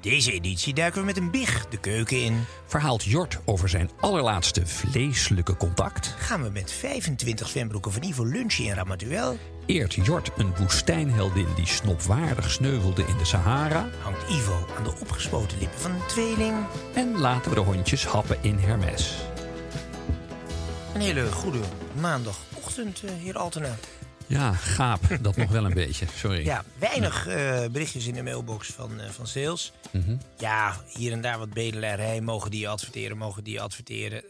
Deze editie duiken we met een big de keuken in. Verhaalt Jort over zijn allerlaatste vleeselijke contact. Gaan we met 25 zwembroeken van Ivo lunchen in Ramatuel. Eert Jort een woestijnheldin die snopwaardig sneuvelde in de Sahara. Hangt Ivo aan de opgespoten lippen van een tweeling. En laten we de hondjes happen in Hermes. Een hele goede maandagochtend, eh, heer Altena. Ja, gaap. Dat nog wel een beetje. Sorry. Ja, weinig eh, berichtjes in de mailbox van, eh, van sales. Mhm. Ja, hier en daar wat bedelarij. Mogen die adverteren, mogen die adverteren.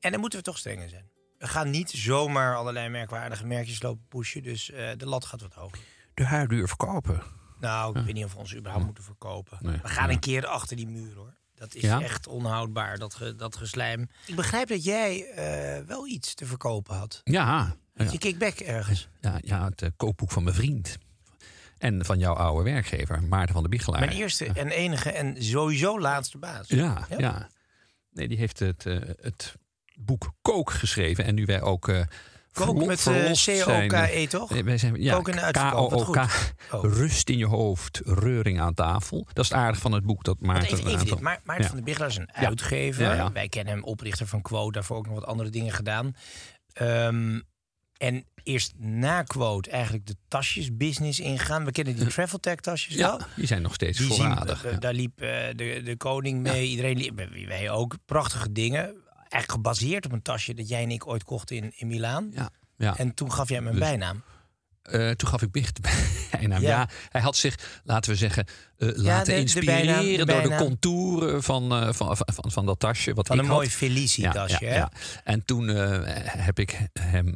En dan moeten we toch strenger zijn. We gaan niet zomaar allerlei merkwaardige merkjes lopen pushen. Dus eh, de lat gaat wat hoger. De huurduur verkopen. Nou, ik weet niet of we ons überhaupt moeten verkopen. Nee, we gaan een keer achter die muur hoor. Dat is Ja? echt onhoudbaar, dat, ge, dat geslijm. Ik begrijp dat jij eh, wel iets te verkopen had. Ja. Je kickback ergens. ja, ja het eh, kookboek van mijn vriend. En van jouw oude werkgever, Maarten van der Biegelaar. Mijn eerste en enige en sowieso laatste baas. Ja, Ja? ja. Nee, die heeft het, eh, het boek Kook geschreven. En nu wij ook. eh Kook met, C-O-K-E, toch? Nee, wij zijn, ja, Kook wat K-O-O-K. goed. Oh. Rust in je hoofd, reuring aan tafel. Dat is het aardig van het boek dat Maarten... even, even dit. Maarten Ja. van der Biggelaar is een uitgever. Ja, ja. Wij kennen hem oprichter van Quote. Daarvoor ook nog wat andere dingen gedaan. Ehm, en eerst na Quote eigenlijk de tasjesbusiness ingaan. We kennen die Travel Tech tasjes wel. Ja, die zijn nog steeds Die zien, voorradig. ja. Daar liep eh, de, de koning mee. Iedereen liep, wij ook. Prachtige dingen. Eigenlijk gebaseerd op een tasje dat jij en ik ooit kochten in, in Milaan. Ja, ja. En toen gaf jij hem een Dus- bijnaam. Eh, toen gaf ik Bicht bijnaam. Ja. hij had zich, laten we zeggen, eh, laten de- inspireren door de contouren van, eh, van, van, van, van dat tasje. Wat Van een had. mooi Felicie-tasje. hè? En toen eh, heb ik hem,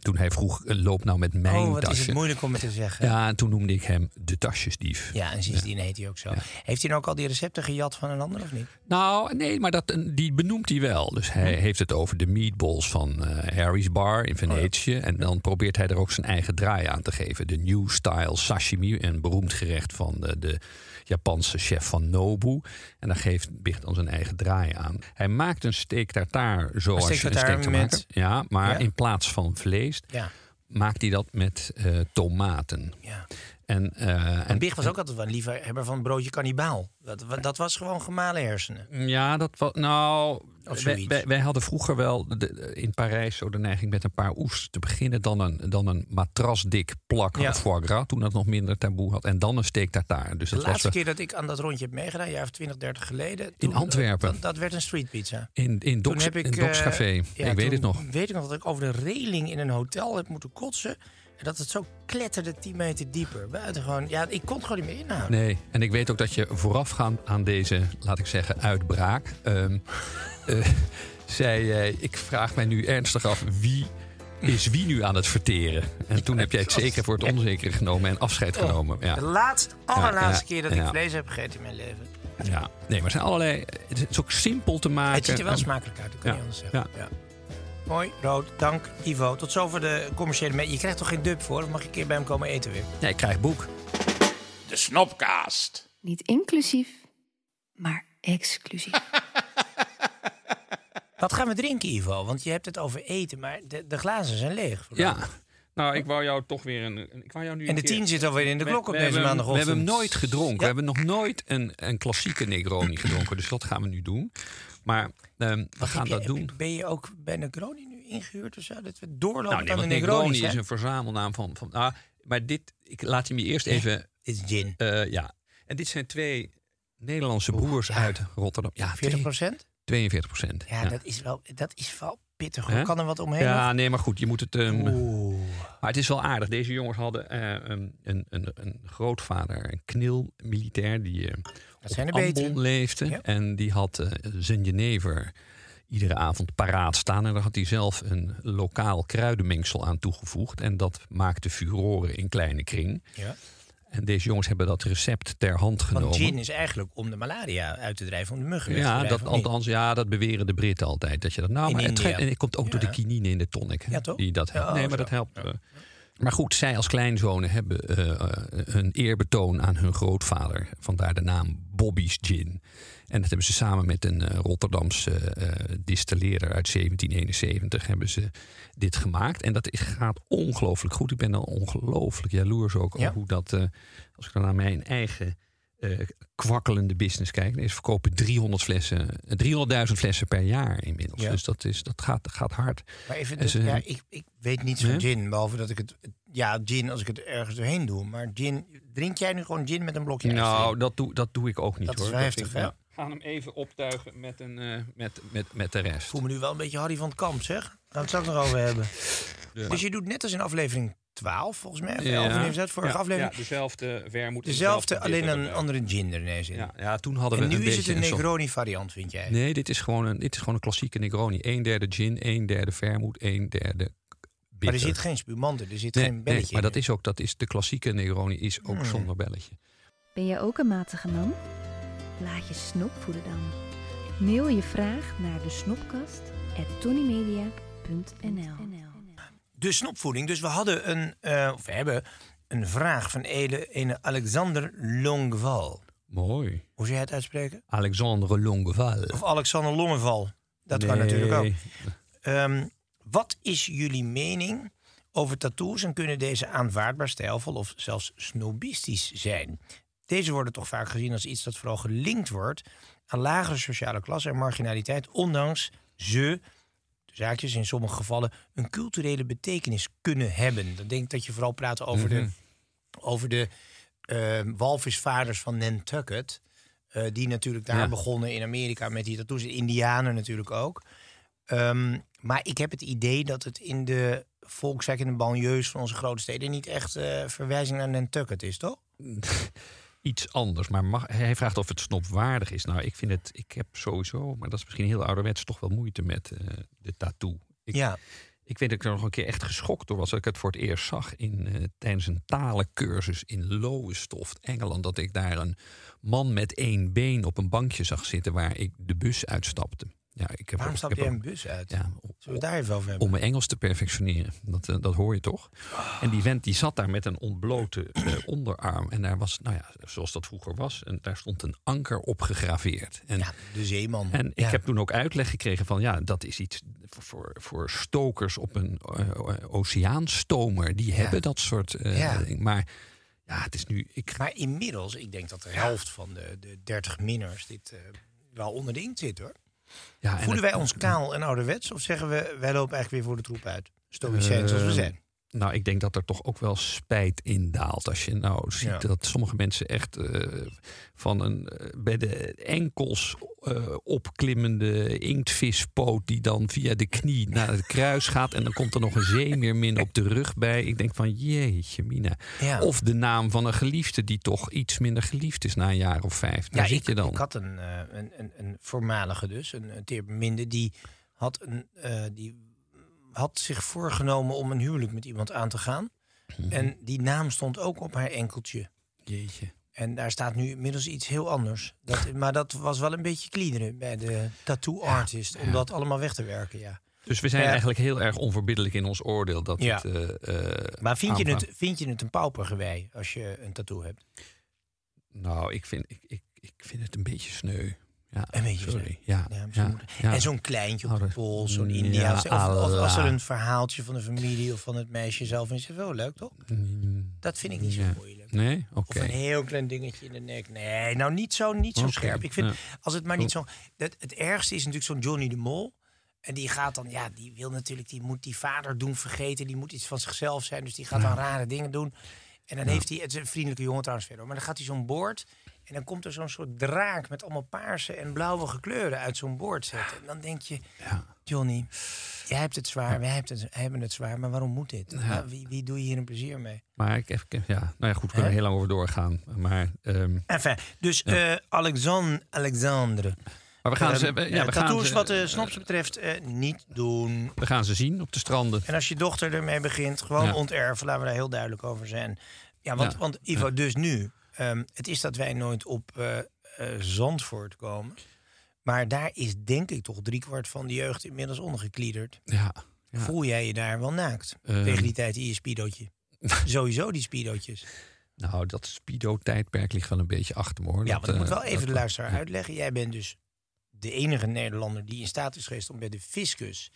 toen hij vroeg, loop nou met mijn Oh, wat tasje. is het moeilijk om het te zeggen. Ja, Ja, en toen noemde ik hem de tasjesdief. en sindsdien heet hij ook zo. Heeft hij nou ook al die recepten gejat van een ander of niet? Nou, nee, maar dat, die benoemt hij wel. Dus hij Hm. heeft het over de meatballs van Harry's Bar in Venetië. Oh En dan probeert hij er ook zijn eigen draai aan te geven. De New Style Sashimi, een beroemd gerecht van de, de Japanse chef van Nobu. En daar geeft Bicht dan zijn eigen draai aan. Hij maakt een steak tartare zoals steak je een steak te met-. Ja, maar Ja? in plaats van vlees Ja. maakt hij dat met eh, tomaten. ja. En, eh, En Big was ook altijd wel een liefhebber van broodje kannibaal. Dat, dat was gewoon gemalen hersenen. Ja, dat was. Nou, wij, wij, wij hadden vroeger wel de- in Parijs zo de neiging met een paar oesters te beginnen. Dan een, dan een matrasdik plak Ja. foie gras, toen dat nog minder taboe had. En dan een steak tartare. Dus De dat laatste keer dat ik aan dat rondje heb meegedaan, een jaar of 20, 30 geleden. toen- Antwerpen. Dat, dat werd een street pizza. in, in, Docs, heb ik, in Docs eh, Café. ja, ik weet het nog. Weet ik nog dat ik over de reling in een hotel heb moeten kotsen. En dat het zo kletterde 10 meter dieper. Buitengewoon. Ja, ik kon het gewoon niet meer inhouden. Nee, en ik weet ook dat je voorafgaand aan deze, laat ik zeggen, uitbraak. ehm, eh, zei jij: Ik vraag mij nu ernstig af wie. Is wie nu aan het verteren? En toen heb jij het zeker voor het onzekere genomen en afscheid genomen. Ja. De laatste, allerlaatste ja, keer dat ik vlees heb gegeten in mijn leven. Ja, nee, maar er zijn allerlei. Het is ook simpel te maken. Het ziet er wel En- smakelijk uit, dat kan je anders zeggen. ja. Mooi, rood, dank Ivo. Tot zover de commerciële... me- Je krijgt toch geen dub voor? Of mag je een keer bij hem komen eten weer? Ja, ik krijg boek. De Snopcast. Niet inclusief, maar exclusief. Wat gaan we drinken, Ivo? Want je hebt het over eten, maar de, de glazen zijn leeg. Ja. Nou, ik wou jou toch weer een. Ik wou jou nu En de keer- tien zit alweer in de We- klok op deze maandagochtend. We hebben hem nooit gedronken. Ja. We hebben nog nooit een, een klassieke Negroni gedronken. Dus dat gaan we nu doen. Maar ehm, we gaan je- dat doen. Ben je ook bij Negroni nu ingehuurd of zo? Dat we doorlopen Nou, nee, aan de Negroni Negroni is een verzamelnaam van... van ah, maar dit, ik laat hem je eerst even... Is gin. eh, ja. En dit zijn twee Nederlandse broers uit Rotterdam. Ja, 40 procent? 42 procent. Ja, Dat, is wel, dat is wel pittig. Hoe Hè? kan er wat omheen? Ja, nee, maar goed, je moet het... ehm. Maar het is wel aardig. Deze jongens hadden eh, een, een, een, een grootvader, een knil-militair, die eh Dat zijn Ambon leefde. Ja. En die had eh, zijn jenever iedere avond paraat staan. En daar had hij zelf een lokaal kruidenmengsel aan toegevoegd. En dat maakte furoren in kleine kring. Ja. En deze jongens hebben dat recept ter hand genomen. Want gin is eigenlijk om de malaria uit te drijven, om de muggen weg te Ja, drijven, dat, althans, ja, dat beweren de Britten altijd. Dat je dat, nou, In maar het, en het komt ook door de Ja. kinine in de tonic. Ja, toch? Die dat Ja, helpt. oh, nee, maar zo. dat helpt. Ja. eh. Maar goed, zij als kleinzonen hebben eh, een eerbetoon aan hun grootvader. Vandaar de naam Bobby's Gin. En dat hebben ze samen met een eh, Rotterdamse eh, distilleerder uit 1771 hebben ze dit gemaakt. En dat is, gaat ongelooflijk goed. Ik ben dan ongelooflijk jaloers ook Ja. op hoe dat, eh, als ik dan naar mijn eigen eh, kwakkelende business kijk. Ze verkopen 300 flessen, eh, 300.000 flessen per jaar inmiddels. Ja. Dus dat, is, dat gaat, gaat hard. Maar even, ze- ja, ik, ik weet niets van gin, behalve dat ik het... Ja, gin als ik het ergens doorheen doe. Maar gin... Drink jij nu gewoon gin met een blokje ijs Nou, dat doe, dat doe ik ook niet Dat is hoor. wel heftig, vind- hè? ja. Gaan hem even optuigen met, een, eh, met, met, met de rest. Ik voel me nu wel een beetje Harry van het Kamp, zeg. Gaan we het straks nog over hebben. Dus je doet net als in aflevering 12, volgens mij. Of 11, wanneer is dat? Vorige ja, aflevering. Ja, dezelfde vermoed. Dezelfde, alleen een andere gin er ineens in. Ja, ja, toen hadden en we nu een is het een soort- Negroni variant, vind jij? Nee, dit is, gewoon een, dit is gewoon een klassieke Negroni. Een derde gin, een derde vermoed, een derde bitter. maar er zit geen spumant in, er zit nee, geen nee, belletje maar in. dat is ook, dat is de klassieke Negroni is ook Hmm. zonder belletje. Ben jij ook een matige man? Laat je snop voeden dan. Mail je vraag naar de snopkast De snopvoeding. Dus we hadden een, eh, of we hebben een vraag van ene, ene Alexander Longeval. Mooi. Hoe zou jij het uitspreken? Alexandre Longueval. Of Alexander Longeval. Dat kan natuurlijk ook. Ehm, wat is jullie mening over tattoos en kunnen deze aanvaardbaar, stijlvol of zelfs snobistisch zijn? Deze worden toch vaak gezien als iets dat vooral gelinkt wordt aan lagere sociale klasse en marginaliteit, ondanks ze, de zaakjes in sommige gevallen, een culturele betekenis kunnen hebben. Dan denk ik dat je vooral praat over de, over de eh, walvisvaders van Nantucket. eh, die natuurlijk daar Ja. begonnen in Amerika met die tattoos. Indianen natuurlijk ook. Ehm, maar ik heb het idee dat het in de volkswijk en de banlieues van onze grote steden niet echt eh, verwijzing naar Nantucket is, toch? Iets anders, maar mag, hij vraagt of het snopwaardig is. Nou, ik vind het, ik heb sowieso, maar dat is misschien heel ouderwets, toch wel moeite met eh, de tattoo. Ik, Ja. ik weet dat ik er nog een keer echt geschokt door was. Dat ik het voor het eerst zag in, eh, tijdens een talencursus in Lowestoft, Engeland. Dat ik daar een man met één been op een bankje zag zitten waar ik de bus uitstapte. Ja, ik heb Waarom stap ik jij heb een bus uit? Ja, Zullen we daar even over hebben? om mijn Engels te perfectioneren. Dat, eh, dat hoor je toch? En die vent die zat daar met een ontblote eh, onderarm. En daar was, nou ja, zoals dat vroeger was, en daar stond een anker op gegraveerd. En, Ja, de zeeman. en ik heb toen ook uitleg gekregen van ja, dat is iets voor, voor, voor stokers op een eh, oceaanstomer. Die hebben dat soort. Maar ja, het is nu. Ik, Maar inmiddels, ik denk dat de helft van de, de 30 minners dit wel onder de inkt zit hoor. Ja, en Voelen wij ons kaal en ouderwets? Of zeggen we, wij lopen eigenlijk weer voor de troep uit? Stoïcijns zoals we Eh, zijn. Nou, ik denk dat er toch ook wel spijt in daalt. Als je nou ziet Ja. dat sommige mensen echt eh, van een eh, bij de enkels eh, opklimmende inktvispoot... die dan via de knie naar het kruis gaat... en dan komt er nog een zeemeermin op de rug bij. Ik denk van, jeetje mina. Ja. Of de naam van een geliefde die toch iets minder geliefd is... na een jaar of vijf. Daar ja, zit ik, je dan. ik had een, een, een, een voormalige dus, een, een teerbeminde, die had, een, die had zich voorgenomen om een huwelijk met iemand aan te gaan. Mhm. En die naam stond ook op haar enkeltje. Jeetje. En daar staat nu inmiddels iets heel anders. Dat, maar dat was wel een beetje kliederen bij de tattoo artist. Om dat allemaal weg te werken, ja. Dus we zijn Ja. eigenlijk heel erg onverbiddelijk in ons oordeel. Dat Ja. het, eh, eh, Maar vind je, het, vind je het een paupergewei als je een tattoo hebt? Nou, ik vind, ik, ik, ik vind het een beetje sneu. Ja, beetje sorry. Ja. En zo'n kleintje op de pols, zo'n Ja, Indiaans. Of, of als er een verhaaltje van de familie of van het meisje zelf is, is het wel leuk, toch? Dat vind ik niet zo moeilijk. Nee? Oké. Of een heel klein dingetje in de nek. Nee, nou niet zo, niet zo scherp. Ik vind, als het maar niet zo... Dat, het ergste is natuurlijk zo'n Johnny de Mol. En die gaat dan, ja, die wil natuurlijk, die moet die vader doen vergeten. Die moet iets van zichzelf zijn. Dus die gaat dan rare dingen doen. En dan heeft hij, het is een vriendelijke jongen trouwens verder. Maar dan gaat hij zo'n boord. En dan komt er zo'n soort draak met allemaal paarse en blauwe kleuren uit zo'n boord zetten. En dan denk je, Johnny, jij hebt het zwaar, wij hebben het, hebben het zwaar. Maar waarom moet dit? Nou, wie, wie doe je hier een plezier mee? Maar ik heb, ja, nou ja, goed, we kunnen er heel lang over doorgaan. Maar, ehm, Enfin, dus eh Alexandre, Alexandre. maar we gaan Ehm, ze, ja, ja, we gaan tattoos ze, wat de snops betreft eh, niet doen. we gaan ze zien op de stranden. En als je dochter ermee begint, gewoon Ja. onterven. Laten we daar heel duidelijk over zijn. Ja, want, Ja. want Ivo, dus nu. Ehm, het is dat wij nooit op eh, eh, Zandvoort komen. Maar daar is denk ik toch driekwart van de jeugd inmiddels ondergekliederd. Ja, ja. Voel jij je daar wel naakt? Ehm. Tegen die tijd in je speedootje. Sowieso die speedootjes. Nou, dat speedo-tijdperk ligt wel een beetje achter me hoor. Ja, Dat, want ik moet eh, wel even dat- de luisteraar ja. uitleggen. Jij bent dus de enige Nederlander die in staat is geweest om bij de fiscus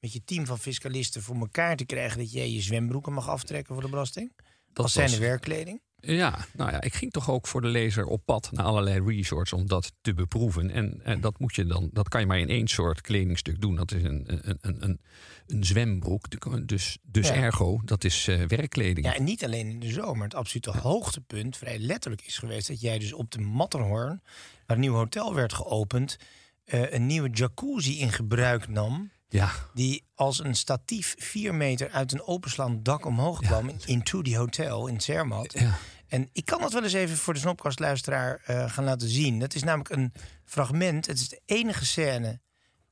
met je team van fiscalisten voor elkaar te krijgen dat jij je zwembroeken mag aftrekken voor de belasting. Dat als zijn de werkkleding. Ja, nou ja, ik ging toch ook voor de lezer op pad naar allerlei resorts om dat te beproeven. En, en dat moet je dan, dat kan je maar in één soort kledingstuk doen. Dat is een, een, een, een, een zwembroek. Dus, dus Ja. ergo, dat is eh, werkkleding. Ja, en niet alleen in de zomer. Het absolute hoogtepunt, vrij letterlijk, is geweest dat jij dus op de Matterhorn, waar een nieuw hotel werd geopend, eh, een nieuwe jacuzzi in gebruik nam. Ja, Die als een statief vier meter uit een openslaand dak omhoog kwam. in Into the Hotel in Zermatt. ja. En ik kan dat wel eens even voor de snopkastluisteraar eh gaan laten zien. Dat is namelijk een fragment. Het is de enige scène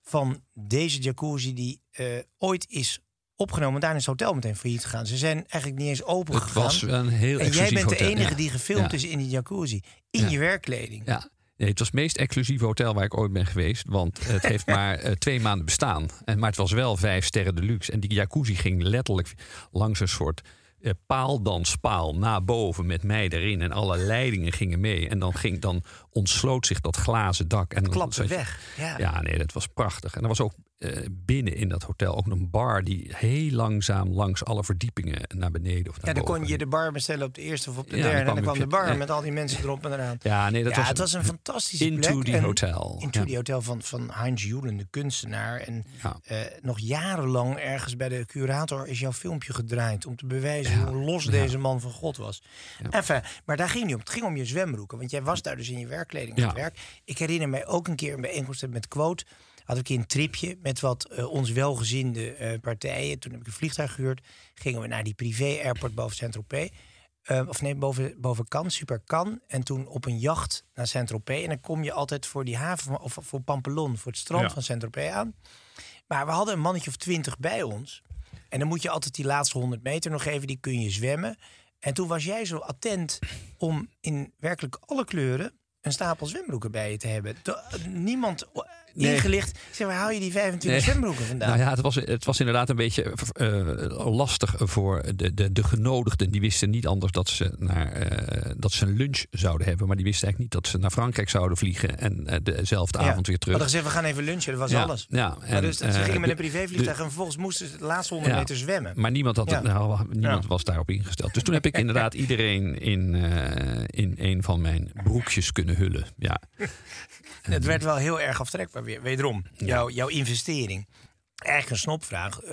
van deze jacuzzi die eh, ooit is opgenomen. Daarna is het hotel meteen failliet gegaan. Ze zijn eigenlijk niet eens open Het gegaan. was een heel en jij bent de hotel, enige ja. die gefilmd Ja. is in die jacuzzi. In Ja. je werkkleding. Ja. Nee, het was het meest exclusieve hotel waar ik ooit ben geweest. Want het heeft maar eh, twee maanden bestaan. En, maar het was wel vijf sterren deluxe. En die jacuzzi ging letterlijk langs een soort eh, paaldanspaal naar boven met mij erin. En alle leidingen gingen mee. En dan, ging, dan ontsloot zich dat glazen dak. En dan Klapte weg. Ja. Ja, nee, dat was prachtig. En er was ook eh, binnen in dat hotel ook een bar die heel langzaam langs alle verdiepingen naar beneden of naar Ja, dan kon je de bar bestellen op de eerste of op de Ja, derde. en dan kwam kwam de bar met al die mensen erop en eraan. Ja, nee, dat ja, was, het was een fantastische Into plek. the En Hotel. Into Ja. the Hotel van, van Heinz Julen, de kunstenaar. En eh, nog jarenlang ergens bij de curator is jouw filmpje gedraaid... om te bewijzen hoe los deze man van God was. Enfin, maar daar ging niet om. Het ging om je zwembroeken. Want jij was daar dus in je werkkleding aan Ja. het werk. Ik herinner mij ook een keer een bijeenkomst met Quote... had ik een tripje met wat eh, ons welgezinde eh, partijen. Toen heb ik een vliegtuig gehuurd. Gingen we naar die privé-airport boven Saint-Tropez... Eh, of nee, boven, boven Cannes, Super Cannes. En toen op een jacht naar Saint-Tropez. En dan kom je altijd voor die haven, of voor Pampelon, voor het strand Ja. van Saint-Tropez aan. Maar we hadden een mannetje of twintig bij ons. En dan moet je altijd die laatste 100 meter nog even, die kun je zwemmen. En toen was jij zo attent om in werkelijk alle kleuren een stapel zwembroeken bij je te hebben. Niemand Nee. ingelicht. Ik zeg, waar haal je die 25 Nee. zwembroeken vandaan? Nou ja, het was, het was inderdaad een beetje eh, lastig voor de, de, de genodigden. Die wisten niet anders dat ze, naar, eh, dat ze een lunch zouden hebben. Maar die wisten eigenlijk niet dat ze naar Frankrijk zouden vliegen. En eh, dezelfde Ja. avond weer terug. Hadden gezegd, we gaan even lunchen, dat was Ja, alles. ja, maar en, dus ze gingen met een privévliegtuig en vervolgens moesten ze de laatste 100 Ja. meter zwemmen. Maar niemand, had het, nou, niemand was daarop ingesteld. Dus toen heb ik inderdaad iedereen in, in een van mijn broekjes kunnen hullen. Ja. Het werd wel heel erg aftrekbaar weer. Wederom, jouw, jouw investering. Eigenlijk een snopvraag. Eh,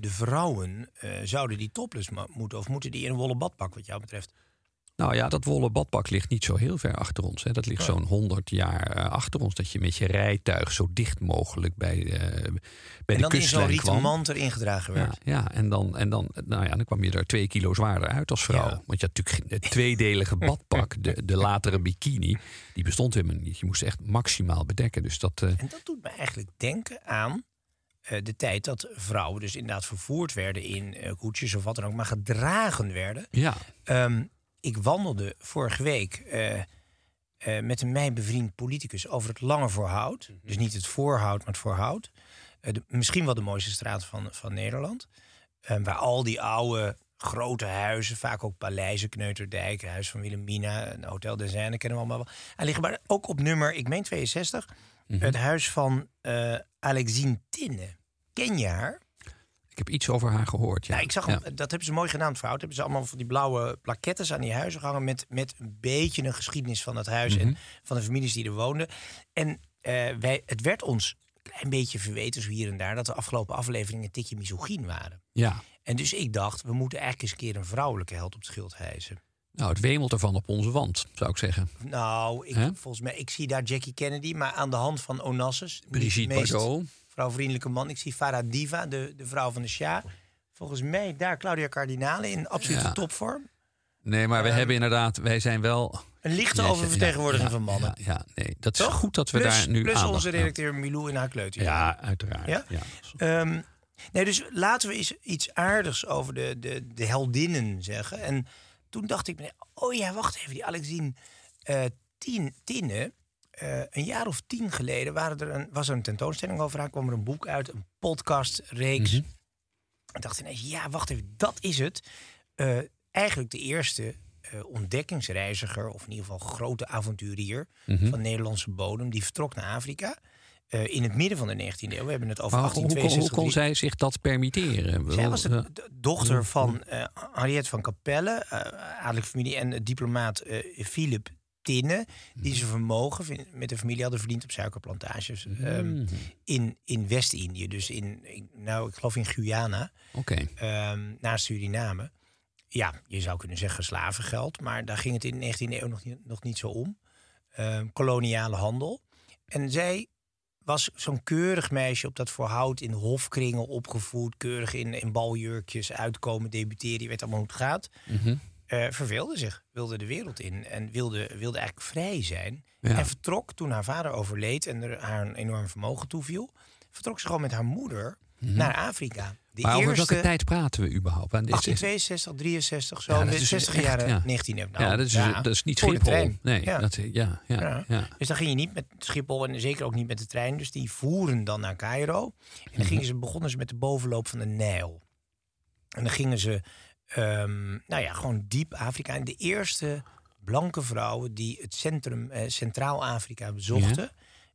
de vrouwen, eh, zouden die topless mo- moeten? Of moeten die in een wollen badpak wat jou betreft? Nou ja, dat wollen badpak ligt niet zo heel ver achter ons. Hè. Dat ligt zo'n 100 jaar eh, achter ons. Dat je met je rijtuig zo dicht mogelijk bij, eh, bij en de dan in zo'n kustlijn rieten kwam. mand erin gedragen werd. Ja, ja en, dan, en dan, nou ja, dan kwam je er twee kilo zwaarder uit als vrouw. Ja. Want je had natuurlijk het tweedelige badpak, de, de latere bikini, die bestond helemaal niet. Je moest echt maximaal bedekken. Dus dat, eh, En dat doet me eigenlijk denken aan de tijd dat vrouwen dus inderdaad vervoerd werden in koetsjes of wat dan ook, maar gedragen werden. ja, Ehm, ik wandelde vorige week eh, eh, met een mij bevriend politicus over het Lange Voorhout. Dus niet het Voorhout, maar het Voorhout. Eh, de- misschien wel de mooiste straat van, van Nederland. Waar al die oude grote huizen, vaak ook paleizen, Kneuterdijk, Huis van Wilhelmina, een Hotel de Zijne, kennen we allemaal wel. En liggen maar ook op nummer, ik meen 62, het huis van Alexine Tinne. Ken je haar? Ik heb iets over haar gehoord. Ja, Ja, ik zag Ja. hem, dat hebben ze mooi gedaan, fout. Hebben ze allemaal van die blauwe plakettes aan die huizen gehangen met, met een beetje een geschiedenis van het huis Mhm. en van de families die er woonden. En eh, wij, het werd ons klein beetje verweten, zo hier en daar, dat de afgelopen afleveringen een tikje misogyn waren. Ja. En dus ik dacht, we moeten eigenlijk eens een keer een vrouwelijke held op het schild hijsen. Nou, het wemelt ervan op onze wand, zou ik zeggen. Nou, ik, volgens mij, ik zie daar Jackie Kennedy, maar aan de hand van Onassis. Brigitte meest Bardot. Vrouwvriendelijke man. Ik zie Farah Diva, de, de vrouw van de Sja. Volgens mij daar Claudia Cardinale in absolute Ja. topvorm. Nee, maar we hebben inderdaad, wij zijn wel. Een lichte Jeetje, oververtegenwoordiging ja, van mannen. Ja, nee, dat is Toch? goed dat we plus, daar nu Plus onze redacteur Milou in haar kleuter. Ja, uiteraard. Ja? Ja? Ehm, nee, dus laten we eens iets aardigs over de, de, de heldinnen zeggen. En toen dacht ik, oh ja, wacht even, die Alexine eh Tinne. Eh, een jaar of tien geleden waren er een, was er een tentoonstelling over haar. kwam er een boek uit, een podcastreeks. Mhm. Ik dacht ineens, ja, wacht even, dat is het. Eh, eigenlijk de eerste eh, ontdekkingsreiziger, of in ieder geval grote avonturier Mhm. van Nederlandse bodem. Die vertrok naar Afrika. in het midden van de 19e eeuw. We hebben het over Maar hoe, hoe, kon- hoe 1862. kon zij zich dat permitteren? Zij was de dochter van eh Henriette van Capelle, adellijke familie, en diplomaat Philip Tinne, die zijn vermogen vin- met de familie hadden verdiend op suikerplantages ehm, in, in West-Indië. Dus in, in- nou, ik geloof in Guyana, Oké. ehm naast Suriname. Ja, je zou kunnen zeggen slavengeld, maar daar ging het in de 19e eeuw nog niet, nog niet zo om. Ehm, koloniale handel. En zij was zo'n keurig meisje op dat voor hout in hofkringen opgevoed. Keurig in, in baljurkjes uitkomen, debuteren. Je weet allemaal hoe het gaat. Mhm. Eh, verveelde zich, wilde de wereld in en wilde, wilde eigenlijk vrij zijn. Ja. En vertrok toen haar vader overleed en er haar een enorm vermogen toeviel. Vertrok ze gewoon met haar moeder naar Afrika. De Mhm. Maar over eerste, welke tijd praten we überhaupt? Aan dit- 1862, 63, zo. Ja, in dat de is 60 echt, jaren ja. 19e eeuw. Nou, ja, dat is, dat is niet voor Schiphol. trein. Nee, Ja. Dat, ja, ja, Ja. ja. Dus dan ging je niet met Schiphol en zeker ook niet met de trein. Dus die voeren dan naar Cairo. En dan gingen ze, begonnen ze met de bovenloop van de Nijl. En dan gingen ze, ehm, nou ja, gewoon diep Afrika. En de eerste blanke vrouwen die het centrum, eh, Centraal-Afrika bezochten.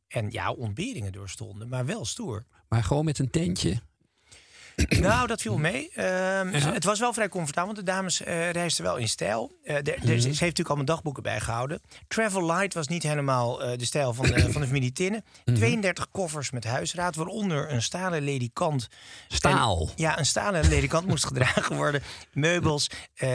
En ja, ontberingen doorstonden, maar wel stoer. Maar gewoon met een tentje. Nou, dat viel mee. Ehm, Het was wel vrij comfortabel, want de dames eh reisden wel in stijl. Eh, de- de- Ze heeft natuurlijk allemaal dagboeken bijgehouden. Travel Light was niet helemaal eh, de stijl van de, van de familie Tinnen. 32 koffers met huisraad, waaronder een stalen ledikant. Staal. En- ja, een stalen ledikant moest gedragen worden. Meubels,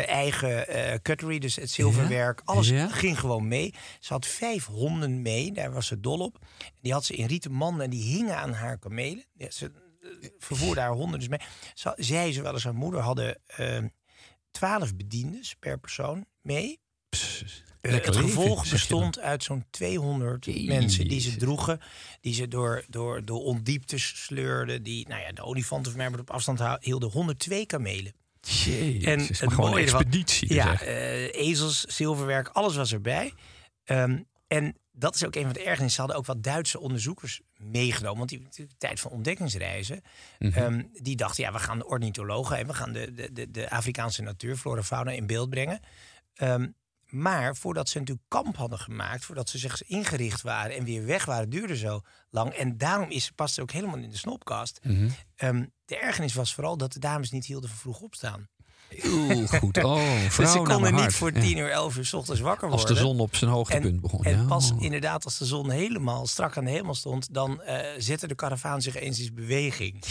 eigen cutlery, dus het zilverwerk. Alles Ja. ging gewoon mee. Ze had vijf honden mee, daar was ze dol op. Die had ze in rieten manden en die hingen aan haar kamelen. Ja, ze vervoerde haar honden dus mee. Zij, zowel als haar moeder, hadden eh, twaalf bediendes per persoon mee. Het gevolg bestond uit zo'n 200 Jezus. mensen die ze droegen. Die ze door, door, door ondieptes sleurden. Die nou ja, de olifanten van mij op afstand hielden. 102 kamelen. Jezus, En het gewoon mooie expeditie. Ja, eh, ezels, zilverwerk, alles was erbij. Ehm, en dat is ook een van de ergernissen. Ze hadden ook wat Duitse onderzoekers meegenomen. Want die natuurlijk de tijd van ontdekkingsreizen. Mhm. ehm, die dachten, ja, we gaan de ornithologen... en we gaan de, de, de, Afrikaanse natuur, flora en fauna in beeld brengen. Ehm, maar voordat ze natuurlijk kamp hadden gemaakt... voordat ze zich ingericht waren en weer weg waren... duurde zo lang. En daarom is, past het ook helemaal in de snopkast. Mhm. Ehm, de ergernis was vooral dat de dames niet hielden van vroeg opstaan. Heel goed. Oh, Dus ze konden niet voor. 10 uur, 11 uur s ochtends wakker Als worden. de zon op zijn hoogtepunt begon. En ja. pas inderdaad als de zon helemaal strak aan de hemel stond... dan eh, zette de karavaan zich eens in beweging.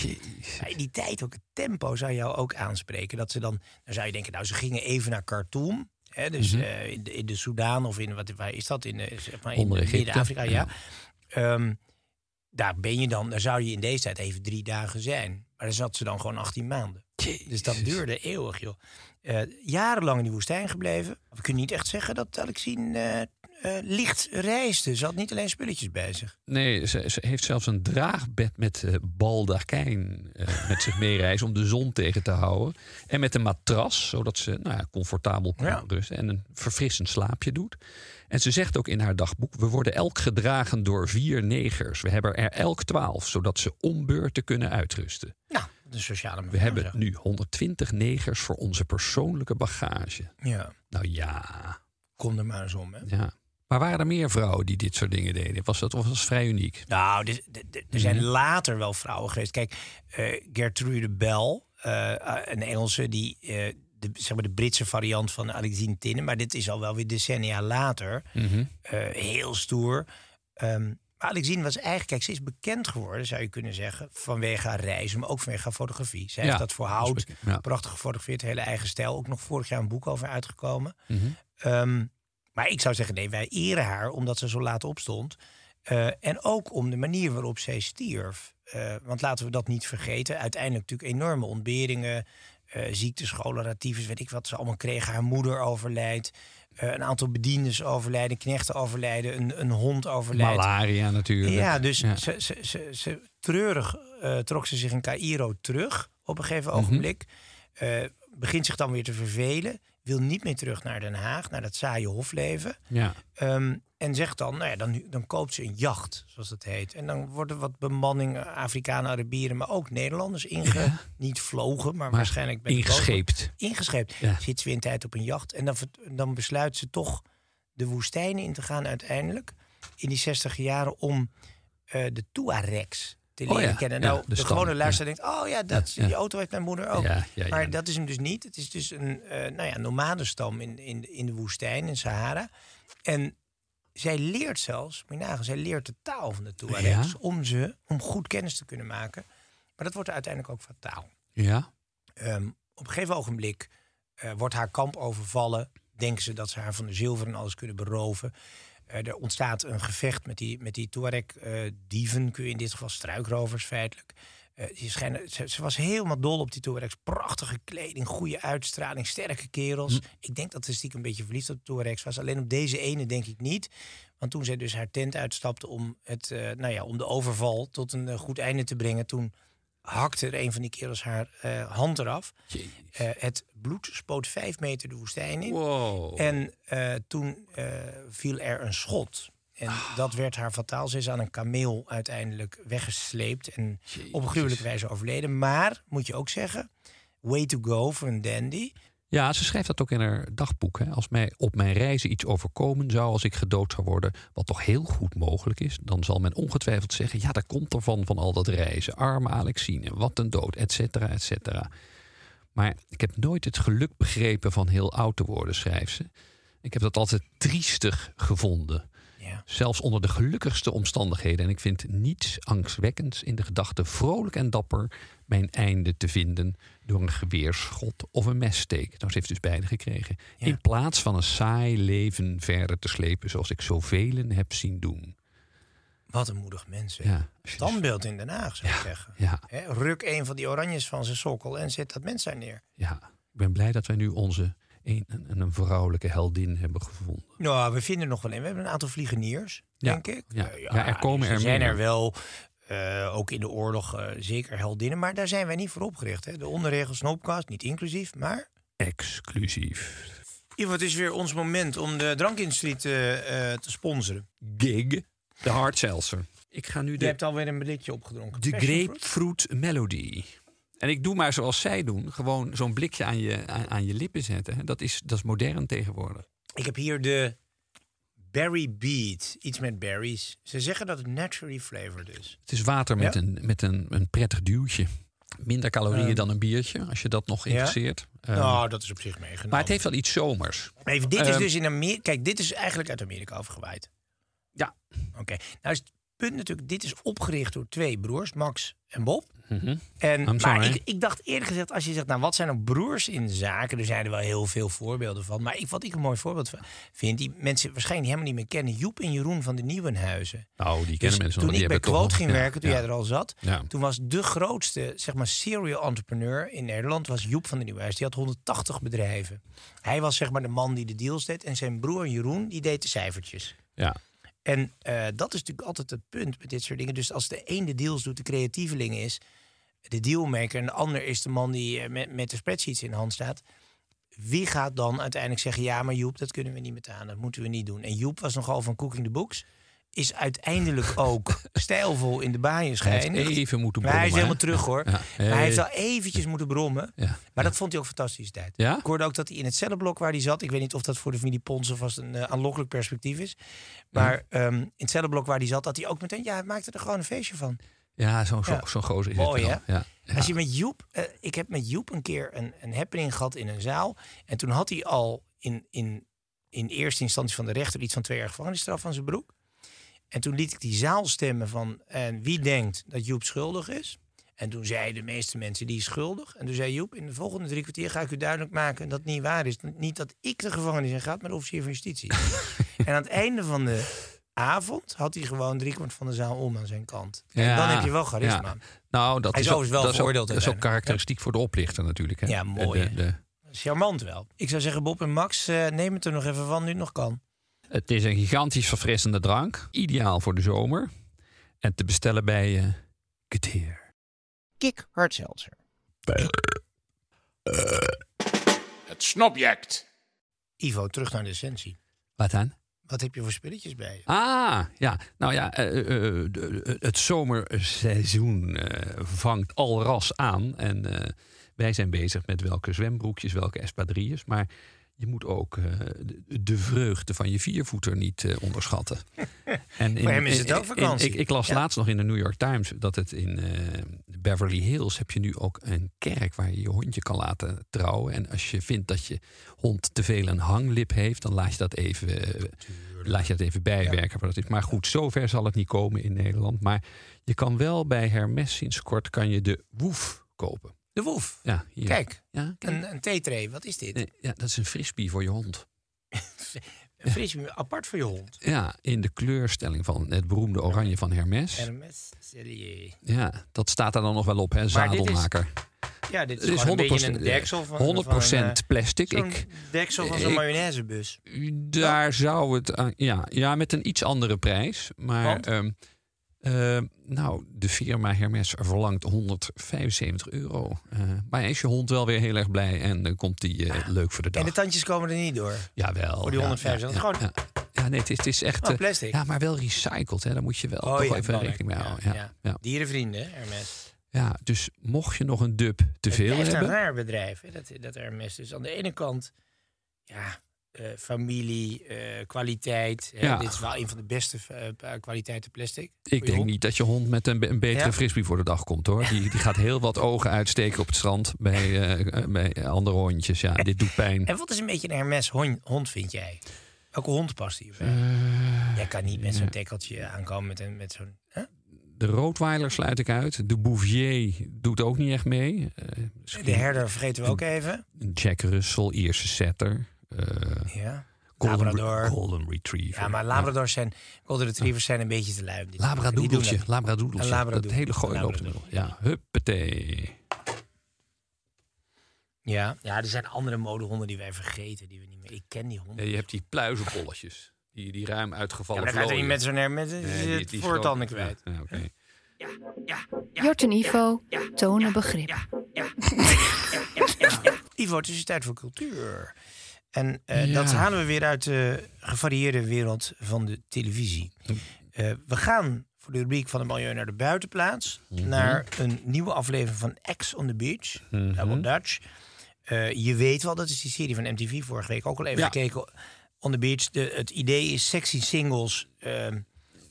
In die tijd ook het tempo zou jou ook aanspreken. Dat ze dan, dan zou je denken, nou ze gingen even naar Khartoum... Hè, dus Mhm. eh, in, de, in de Soedan of in, wat, waar is dat? In, de, zeg maar, in Midden-Afrika, ja. ja. Ehm, daar ben je dan, daar zou je in deze tijd even drie dagen zijn. Maar daar zat ze dan gewoon 18 maanden. Dus dat duurde eeuwig, joh. Eh, jarenlang in die woestijn gebleven. We kunnen niet echt zeggen dat Alexine eh, licht reisde. Ze had niet alleen spulletjes bij zich. Nee, ze, ze heeft zelfs een draagbed met eh baldakijn eh, met zich meereizen om de zon tegen te houden. En met een matras, zodat ze nou ja, comfortabel kan Ja. rusten en een verfrissend slaapje doet. En ze zegt ook in haar dagboek: We worden elk gedragen door vier negers. We hebben er elk twaalf, zodat ze om beurten kunnen uitrusten. Nou, de sociale We hebben nu 120 negers voor onze persoonlijke bagage. Ja, Nou ja, kom er maar eens om, hè. ja. Maar waren er meer vrouwen die dit soort dingen deden? Was dat of was het vrij uniek? Nou, er zijn Mhm. later wel vrouwen geweest. Kijk, eh, Gertrude Bell, eh, een Engelse, die, eh, de, zeg maar de Britse variant van Alexine Tinnen. Maar dit is al wel weer decennia later. Mhm. Eh, heel stoer. Ehm, Alexine was eigenlijk, kijk, ze is bekend geworden, zou je kunnen zeggen, vanwege haar reizen, maar ook vanwege haar fotografie. Zij Ja, heeft dat voor hout, ja. prachtig gefotografeerd, hele eigen stijl. Ook nog vorig jaar een boek over uitgekomen. Mhm. Ehm, maar ik zou zeggen, nee, wij eren haar omdat ze zo laat opstond. Eh, en ook om de manier waarop zij stierf. Eh, want laten we dat niet vergeten. Uiteindelijk natuurlijk enorme ontberingen, eh ziektes, choleratyfus, weet ik wat ze allemaal kregen. Haar moeder overlijdt. een aantal bediendes overlijden, knechten overlijden, een, een hond overlijdt. Malaria natuurlijk. Ja, dus Ja. Ze, ze, ze, ze- treurig trok ze zich in Cairo terug op een gegeven Mhm. ogenblik. Begint zich dan weer te vervelen. Wil niet meer terug naar Den Haag, naar dat saaie hofleven. Ja. Ehm, en zegt dan, nou ja, dan, dan koopt ze een jacht, zoals dat heet. En dan worden wat bemanning, eh, Afrikanen, Arabieren, maar ook Nederlanders inge... Niet vlogen, maar, Maar waarschijnlijk... boot- ingescheept. Ingescheept. Ja. Zit ze weer een tijd op een jacht. En dan, dan besluit ze toch de woestijnen in te gaan uiteindelijk. In die 60 jaren om eh, de Tuaregs te Oh leren ja, kennen. ja, nou, de de, gewone luisteraar denkt... oh ja, dat, die auto heeft mijn moeder ook. Maar dat is hem dus niet. Het is dus een eh nou ja, nomadenstam in, in, in de woestijn, in Sahara. En zij leert zelfs, moet je nagaan, zij leert de taal van de Tuaregs... Ja. om ze, om goed kennis te kunnen maken. Maar dat wordt uiteindelijk ook fataal. Ja. Ehm, op een gegeven ogenblik eh, wordt haar kamp overvallen. Denken ze dat ze haar van de zilver en alles kunnen beroven. Eh, er ontstaat een gevecht met die, met die Tuareg-dieven, kun je in dit geval struikrovers feitelijk. Eh, schijnen, ze, ze was helemaal dol op die Tuaregs. Prachtige kleding, goede uitstraling, sterke kerels. Ik denk dat ze stiekem een beetje verliefd op de Tuaregs was. Alleen op deze ene denk ik niet. Want toen zij dus haar tent uitstapte om, het, eh, nou ja, om de overval tot een eh, goed einde te brengen... toen hakte er een van die kerels haar eh, hand eraf. Eh, het bloed spoot vijf meter de woestijn in. Wow. En eh, toen viel er een schot. En dat werd haar fataal. Ze is aan een kameel uiteindelijk weggesleept en op een gruwelijke wijze overleden. Maar, moet je ook zeggen, way to go voor een dandy. Ja, ze schrijft dat ook in haar dagboek. Hè. Als mij op mijn reizen iets overkomen zou als ik gedood zou worden, wat toch heel goed mogelijk is, dan zal men ongetwijfeld zeggen: ja, dat komt ervan van al dat reizen. Arme Alexine, wat een dood, et cetera, et cetera. Maar ik heb nooit het geluk begrepen van heel oud te worden, schrijft ze. Ik heb dat altijd triestig gevonden. Ja. Zelfs onder de gelukkigste omstandigheden. En ik vind niets angstwekkends in de gedachte vrolijk en dapper mijn einde te vinden door een geweerschot of een messteek. Nou, ze heeft dus beide gekregen. Ja. In plaats van een saai leven verder te slepen zoals ik zoveel heb zien doen. Wat een moedig mens. Ja, Standbeeld in Den Haag, zou ik zeggen. ja, ruk een van die oranjes van zijn sokkel en zet dat mens daar neer. ja, ik ben blij dat wij nu onze een, een, een vrouwelijke heldin hebben gevonden. Nou, we vinden er nog wel een. We hebben een aantal vliegeniers, denk ik. ja. Eh, Ja, er komen dus er zijn meer. er wel, eh, ook in de oorlog, eh, zeker heldinnen. Maar daar zijn wij niet voor opgericht. Hè. De onderregels Snoopcast, niet inclusief, maar... Exclusief. Ivo, het is weer ons moment om de drankindustrie te, eh, te sponsoren. Gig, de hard seltzer. Ik ga nu Je de hebt alweer een blikje opgedronken. De grapefruit melody. En ik doe maar zoals zij doen. Gewoon zo'n blikje aan je, aan, aan je lippen zetten. Dat is, dat is modern tegenwoordig. Ik heb hier de Berry Beat. Iets met berries. Ze zeggen dat het naturally flavored is. Het is water met, Ja? een, met een, een prettig duwtje. Minder calorieën Ehm. dan een biertje, als je dat nog interesseert. Ehm, nou, dat is op zich meegenomen. maar het heeft wel iets zomers. Even, dit is Ehm. dus in Amerika. Kijk, dit is eigenlijk uit Amerika overgewaaid. Ja. Oké. Nou is punt natuurlijk, dit is opgericht door twee broers, Max en Bob. Mhm. En, maar ik, ik dacht eerlijk gezegd, als je zegt, nou wat zijn nou broers in zaken? Er zijn er wel heel veel voorbeelden van. Maar ik, wat ik een mooi voorbeeld van vind, die mensen waarschijnlijk helemaal niet meer kennen. Joep en Jeroen van de Nieuwenhuizen. Nou, die Dus kennen mensen toen nog. ik bij Quote nog- ging werken, toen ja. jij er al zat, Ja. toen was de grootste, zeg maar, serial entrepreneur in Nederland, was Joep van de Nieuwenhuizen. Die had 180 bedrijven. Hij was zeg maar de man die de deals deed en zijn broer Jeroen, die deed de cijfertjes. Ja. En eh, dat is natuurlijk altijd het punt met dit soort dingen. Dus als de een de deals doet, de creatieveling is, de dealmaker, en de ander is de man die eh, met, met de spreadsheets in de hand staat. Wie gaat dan uiteindelijk zeggen: ja, maar Joep, dat kunnen we niet betalen, dat moeten we niet doen. En Joep was nogal van Cooking the Books. Is uiteindelijk ook stijlvol in de baaien Hij schijnen. heeft even moeten Maar hij is brommen, helemaal hè? terug hoor. Ja. Maar hij heeft wel eventjes moeten brommen. Ja. Maar dat vond hij ook een fantastische tijd. Ja? Ik hoorde ook dat hij in het cellenblok waar hij zat... ik weet niet of dat voor de familie Ponsen vast een eh, aanlokkelijk perspectief is... maar ehm, in het cellenblok waar hij zat... dat hij ook meteen... ja, hij maakte er gewoon een feestje van. Ja, zo'n zo, zo'n gozer is Mooi, het wel. Als je met Joep... eh, ik heb met Joep een keer een, een happening gehad in een zaal... en toen had hij al in, in, in eerste instantie van de rechter... iets van twee jaar gevangenisstraf van zijn broek. En toen liet ik die zaal stemmen van en wie denkt dat Joep schuldig is. En toen zeiden de meeste mensen die is schuldig. En toen zei Joep, in de volgende drie kwartier ga ik u duidelijk maken dat het niet waar is. Niet dat ik de gevangenis in ga, maar de officier van justitie. en aan het einde van de avond had hij gewoon driekwart van de zaal om aan zijn kant. En Ja, dan heb je wel charisma. ja. Nou, dat Hij is ook, overigens wel dat is ook, dat is ook karakteristiek voor de oplichter natuurlijk. Hè? Ja, mooi, De- de- Charmant wel. Ik zou zeggen, Bob en Max, eh, neem het er nog even van nu het nog kan. Het is een gigantisch verfrissende drank. Ideaal voor de zomer. En te bestellen bij eh Geteer. Kik Hard Seltzer. Het snobject. Ivo, terug naar de essentie. Wat dan? Wat heb je voor spulletjes bij je? Ah, ja. Nou ja, eh, eh, eh, het zomerseizoen eh, vangt al ras aan. En eh, wij zijn bezig met welke zwembroekjes, welke espadrilles. Maar je moet ook eh, de, de vreugde van je viervoeter niet eh, onderschatten. En Voor hem is het ook vakantie. Ik, ik las Ja. laatst nog in de New York Times dat het in eh, Beverly Hills heb je nu ook een kerk waar je je hondje kan laten trouwen. En als je vindt dat je hond te veel een hanglip heeft, dan laat je dat even, laat je dat even bijwerken. Het is. Maar goed, zover zal het niet komen in Nederland. Maar je kan wel bij Hermes sinds kort kan je de woef kopen. De Woef. Ja, hier. Kijk, Ja, kijk. een, een theetray. Wat is dit? Nee, ja, dat is een frisbee voor je hond. Een frisbee apart voor je hond. Ja, in de kleurstelling van het beroemde oranje van Hermes. Hermes Cellier. Ja, dat staat daar dan nog wel op, hè, zadelmaker. Ja, dit is, is gewoon een 100%, beetje een deksel van, 100% van een, eh, plastic. Ik, deksel van zo'n mayonnaisebus. daar zou het aan, ja, ja, met een iets andere prijs. Maar Want? Eh, nou, de firma Hermes verlangt 175 euro. Eh, maar is je hond wel weer heel erg blij en dan komt die eh, leuk voor de dag. En de tandjes komen er niet door. Jawel. Voor die ja, 175. Ja, ja, Gewoon- ja. Nee, het is, het is echt. Oh, plastic. ja, maar wel recycled. Hè. Daar moet je wel Oh, toch even rekening mee houden. Ja, Ja, ja. Dierenvrienden, Hermes. Ja, dus mocht je nog een dub te Het veel hebben. een raar bedrijf, hè, dat, dat Hermes. Dus aan de ene kant, ja, eh, familie, eh, kwaliteit. Ja. Dit is wel een van de beste eh, kwaliteiten plastic. Ik denk hond. niet dat je hond met een, een betere Ja? frisbee voor de dag komt hoor. Die, die gaat heel wat ogen uitsteken op het strand bij, bij andere hondjes. Ja, dit doet pijn. En wat is een beetje een Hermes hond, hond vind jij? Welke hond past hier? Jij kan niet met zo'n dekkeltje aankomen met, een, met zo'n... de Rottweiler sluit ik uit. De Bouvier doet ook niet echt mee. De herder vergeten we ook even. Jack Russell, Ierse setter. Eh, Ja. Golden, Labrador. Golden Retriever. Ja, maar Labradors zijn, Golden Retrievers zijn een beetje te lui. Labradoedeltje. dat. Labradoedeltje. Een labradoodle. Dat hele gooi loopt er. Ja, huppatee. Ja. ja, er zijn andere modehonden die wij vergeten. Die we niet meer... Ik ken die honden. Ja, je hebt die pluizenbolletjes. Die, die ruim Ja, uitgevallen maar dan gaat niet met zo'n Hermes Nee, die- voortanden schoon- kwijt. Ja, ja, oké. Jort en Ivo tonen begrip. Ivo, het is tijd voor cultuur. En eh, Ja. dat halen we weer uit de gevarieerde wereld van de televisie. Eh, we gaan voor de rubriek van de milieu naar de buitenplaats. Mhm. Naar een nieuwe aflevering van X on the Beach. Mhm. Double Dutch. Eh, je weet wel, dat is die serie van MTV vorige week ook al even Ja. gekeken. On the Beach. De, het idee is sexy singles.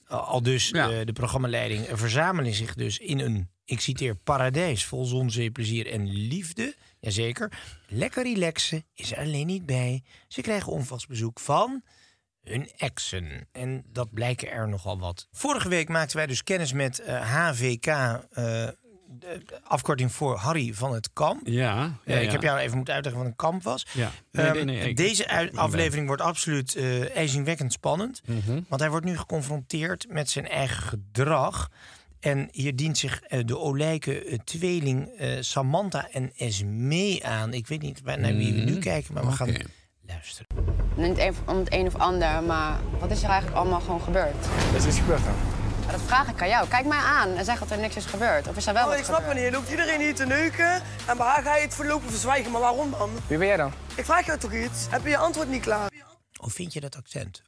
al dus Ja. de programmaleiding eh, verzamelen zich dus in een, ik citeer, paradijs vol zon, zee, plezier en liefde. Jazeker. Lekker relaxen is er alleen niet bij. Ze krijgen onvast bezoek van hun exen. En dat blijken er nogal wat. Vorige week maakten wij dus kennis met eh, HVK, eh, de de afkorting voor Harry van het Kamp. Ja, Eh, ja, ik ja. heb jou even moeten uitleggen wat een kamp was. Ja. Nee, Ehm, nee, nee, ik- deze aflevering wordt absoluut eh ijzingwekkend spannend. Mhm. Want hij wordt nu geconfronteerd met zijn eigen gedrag. En hier dient zich eh, de olijke eh, tweeling eh, Samantha en Esme aan. Ik weet niet naar wie we nu Mhm. kijken, maar we gaan luisteren. Niet om het een of ander, maar wat is er eigenlijk allemaal gewoon gebeurd? Wat is er gebeurd dan? Ja, dat vraag ik aan jou. Kijk mij aan en zeg dat er niks is gebeurd. Of is er wel Oh, wat ik snap gebeurd? het niet. Je loopt iedereen hier te neuken en bij haar ga je het voorlopig verzwijgen. Maar waarom dan? Wie ben jij dan? Ik vraag jou toch iets? Heb je je antwoord niet klaar? Hoe vind je dat accent?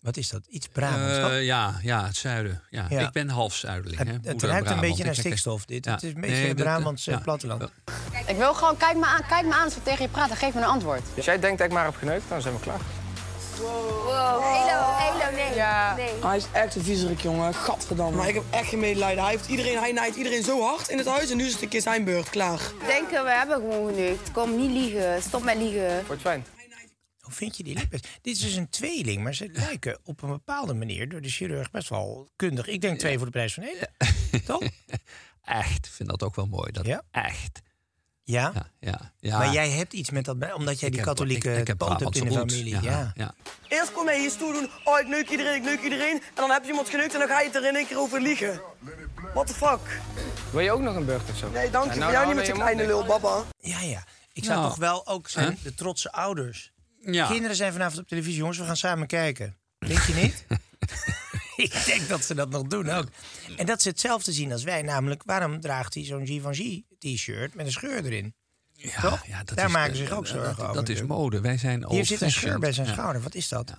Wat is dat? Iets Brabants, Eh, ja, ja, het zuiden. Ja. Ja. Ik ben half zuideling. Het, hè. het ruikt een beetje naar Ik- ik- stikstof. Dit. Ja. Het is een beetje Nee, een dat- Brabants eh, ja. platteland. Ik wil gewoon, kijk me aan, kijk me aan als we tegen je praten. Geef me een antwoord. Als jij denkt dat ik maar heb geneukt, dan zijn we klaar. Helo, helo, nee. Ja. nee. Hij is echt een viezerik, jongen. Gadverdamme. Maar ik heb echt geen medelijden. Hij, heeft iedereen, hij naait iedereen zo hard in het huis en nu is het een keer zijn beurt. Klaar. Denken, we hebben gewoon geneukt. Kom, niet liegen. Stop met liegen. Wordt fijn. Hoe vind je die lippen? Dit is dus een tweeling, maar ze lijken op een bepaalde manier door de chirurg best wel kundig. Ik denk twee voor de prijs van één. Toch? Echt, ik vind dat ook wel mooi. Dat Ja? Echt. Ja? Ja, ja, ja. Maar jij hebt iets met dat, omdat jij Ik die heb- katholieke ik- ik heb poot hebt in de familie. Ja. ja. Eerst kom je hier stoer doen. Oh, ik neuk iedereen, ik neuk iedereen. En dan heb je iemand geneukt en dan ga je het er in één keer over liegen. What the fuck? Wil je ook nog een burger of zo? Nee, dank je. Ja, voor nou, jou nou, niet met je kleine lul, baba. Ja, ja. Ik zou Nou. toch wel ook zijn Huh? de trotse ouders. Ja. Kinderen zijn vanavond op televisie, jongens, we gaan samen kijken. Denk je niet? ik denk dat ze dat nog doen ook. En dat ze hetzelfde zien als wij, namelijk waarom draagt hij zo'n Givenchy t-shirt met een scheur erin? Ja, Toch? ja, dat Daar is, maken ze zich ook zorgen dat, over Dat is mode. Wij zijn Hier zit een scheur bij zijn Ja. schouder. Wat is dat?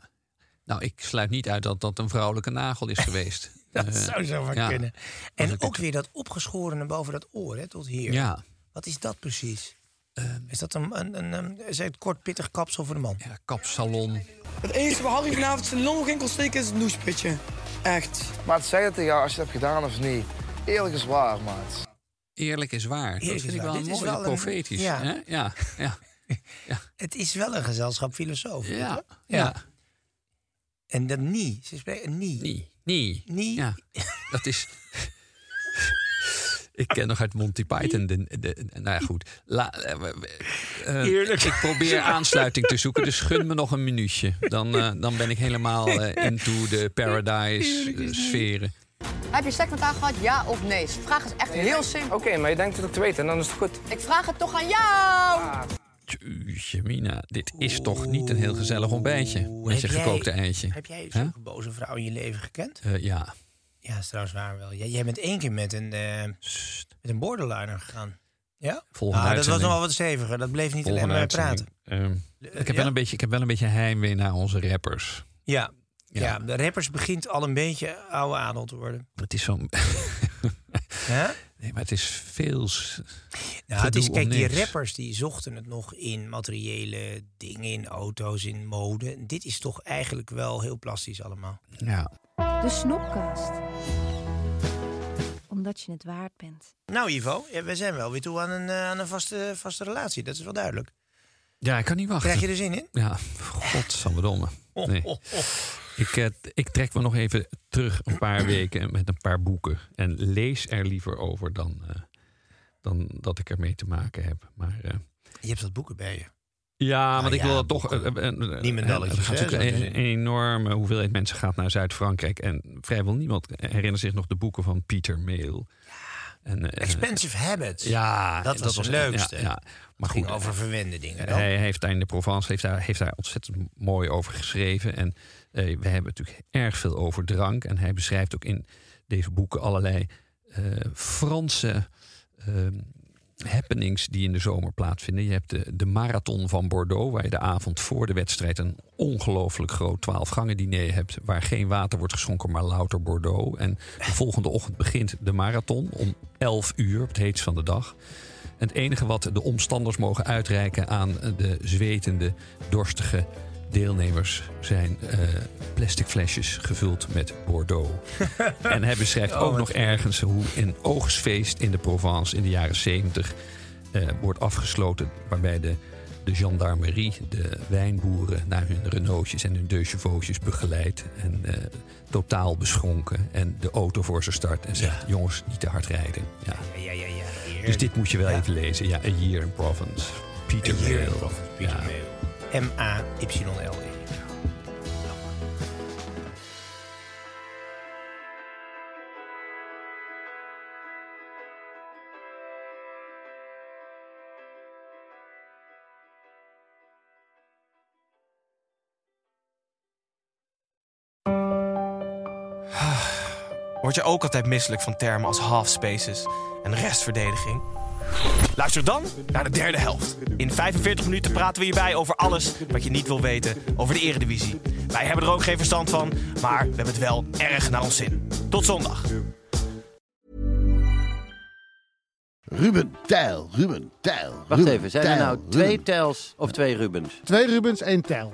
Nou, ik sluit niet uit dat dat een vrouwelijke nagel is geweest. Dat Eh, zou zo maar ja. kunnen. En ook het- weer dat opgeschorene boven dat oor, hè, tot hier. Ja. Wat is dat precies? Ehm. is dat een, een, een, een, is het kort pittig kapsel voor de man? Ja, kapsalon. Het enige waar Harry vanavond zijn long geen kon steken is het noespitje. Echt. Maar zeg het tegen jou als je het hebt gedaan of niet. Eerlijk is waar, maat. Eerlijk is waar. Eerlijk dat is vind ik waar. wel een Dit is mooie wel een- profetisch. ja. hè? Ja, ja, Het is wel een gezelschap filosoof. ja, ja. ja. En dat nie, ze spreken nie. Nee, nee. Nie. Ja, dat is... Ik ken nog uit Monty Python. De, de, de- nou ja, goed. La, eh, eh, Eerlijk. Ik probeer aansluiting te zoeken, dus gun me nog een minuutje. Dan, eh, dan ben ik helemaal into de paradise eh, sferen. Heb je seks met haar gehad, ja of nee? De vraag is echt heel simpel. Oké, maar je denkt het ook te weten en dan is het goed. Ik vraag het toch aan jou! Mina, dit is toch niet een heel gezellig ontbijtje met je gekookte eitje. Heb jij zo'n boze vrouw in je leven gekend? Eh, ja, Ja, is trouwens waar wel. Jij, jij bent één keer met een, eh, Sst. met een borderliner gegaan. Ja? Volgende Ah, dat was nog wel wat steviger. Dat bleef niet alleen volgende maar praten. Ehm, ik, heb ja? wel een beetje, ik heb wel een beetje heimwee naar onze rappers. Ja. Ja. Ja. de rappers begint al een beetje oude adel te worden. Het is zo'n... Ja? nee, maar het is veel... Nou, het is, kijk, die rappers die zochten het nog in materiële dingen, in auto's, in mode. Dit is toch eigenlijk wel heel plastisch allemaal. Ja, De Snopkast. Omdat je het waard bent. Nou, Ivo, ja, we zijn wel weer toe aan een, eh, aan een vaste, vaste relatie. Dat is wel duidelijk. ja ik kan niet wachten. Krijg je er zin in? Ja, godsamme Oh, Nee. oh, oh. Ik, eh, ik trek me nog even terug een paar weken met een paar boeken. En lees er liever over dan, eh, dan dat ik ermee te maken heb. Maar eh, Je hebt dat boeken bij je. Ja, want ik ja, wil dat toch... boeken. eh, eh, eh, natuurlijk te een, enorme hoeveelheid mensen gaat naar Zuid-Frankrijk. En vrijwel niemand herinnert zich nog de boeken van Pieter Mail. En, eh, Expensive Habits. Ja, dat was het leukste. Ja, ja. Maar goed, over verwende dingen dan. Hij heeft daar in de Provence heeft daar, heeft daar ontzettend mooi over geschreven. En we hebben natuurlijk erg veel over drank. En hij beschrijft ook in deze boeken allerlei Franse eh, happenings die in de zomer plaatsvinden. Je hebt de, de marathon van Bordeaux, waar je de avond voor de wedstrijd een ongelooflijk groot 12 gangen diner hebt. Waar geen water wordt geschonken, maar louter Bordeaux. En de volgende ochtend begint de marathon om 11 uur, op het heetst van de dag. Het enige wat de omstanders mogen uitreiken aan de zwetende, dorstige deelnemers zijn eh, plastic flesjes gevuld met Bordeaux. en hij beschrijft Oh, ook nog ergens hoe een oogstfeest in de Provence in de jaren 70 eh, wordt afgesloten. Waarbij de, de gendarmerie de wijnboeren naar hun Renaultjes en hun deux Chevaux'jes begeleidt. En eh, totaal beschonken. En de auto voor ze start en zegt: Jongens, niet te hard rijden. Ja. Ja, ja, ja. Dus dit moet je wel even lezen. Ja, A Year in Provence. Peter. Provence, Peter Ja. Mayle. M-A-Y-L-E. Word je ook altijd misselijk van termen als half spaces en restverdediging? Luister dan naar de derde helft. In 45 minuten praten we hierbij over alles wat je niet wil weten over de Eredivisie. Wij hebben er ook geen verstand van, maar we hebben het wel erg naar ons zin. Tot zondag. Ruben Tijl, Ruben Tijl. Wacht Ruben even, zijn er Tijl, nou twee. Tels of twee Rubens? Twee Rubens, één tel.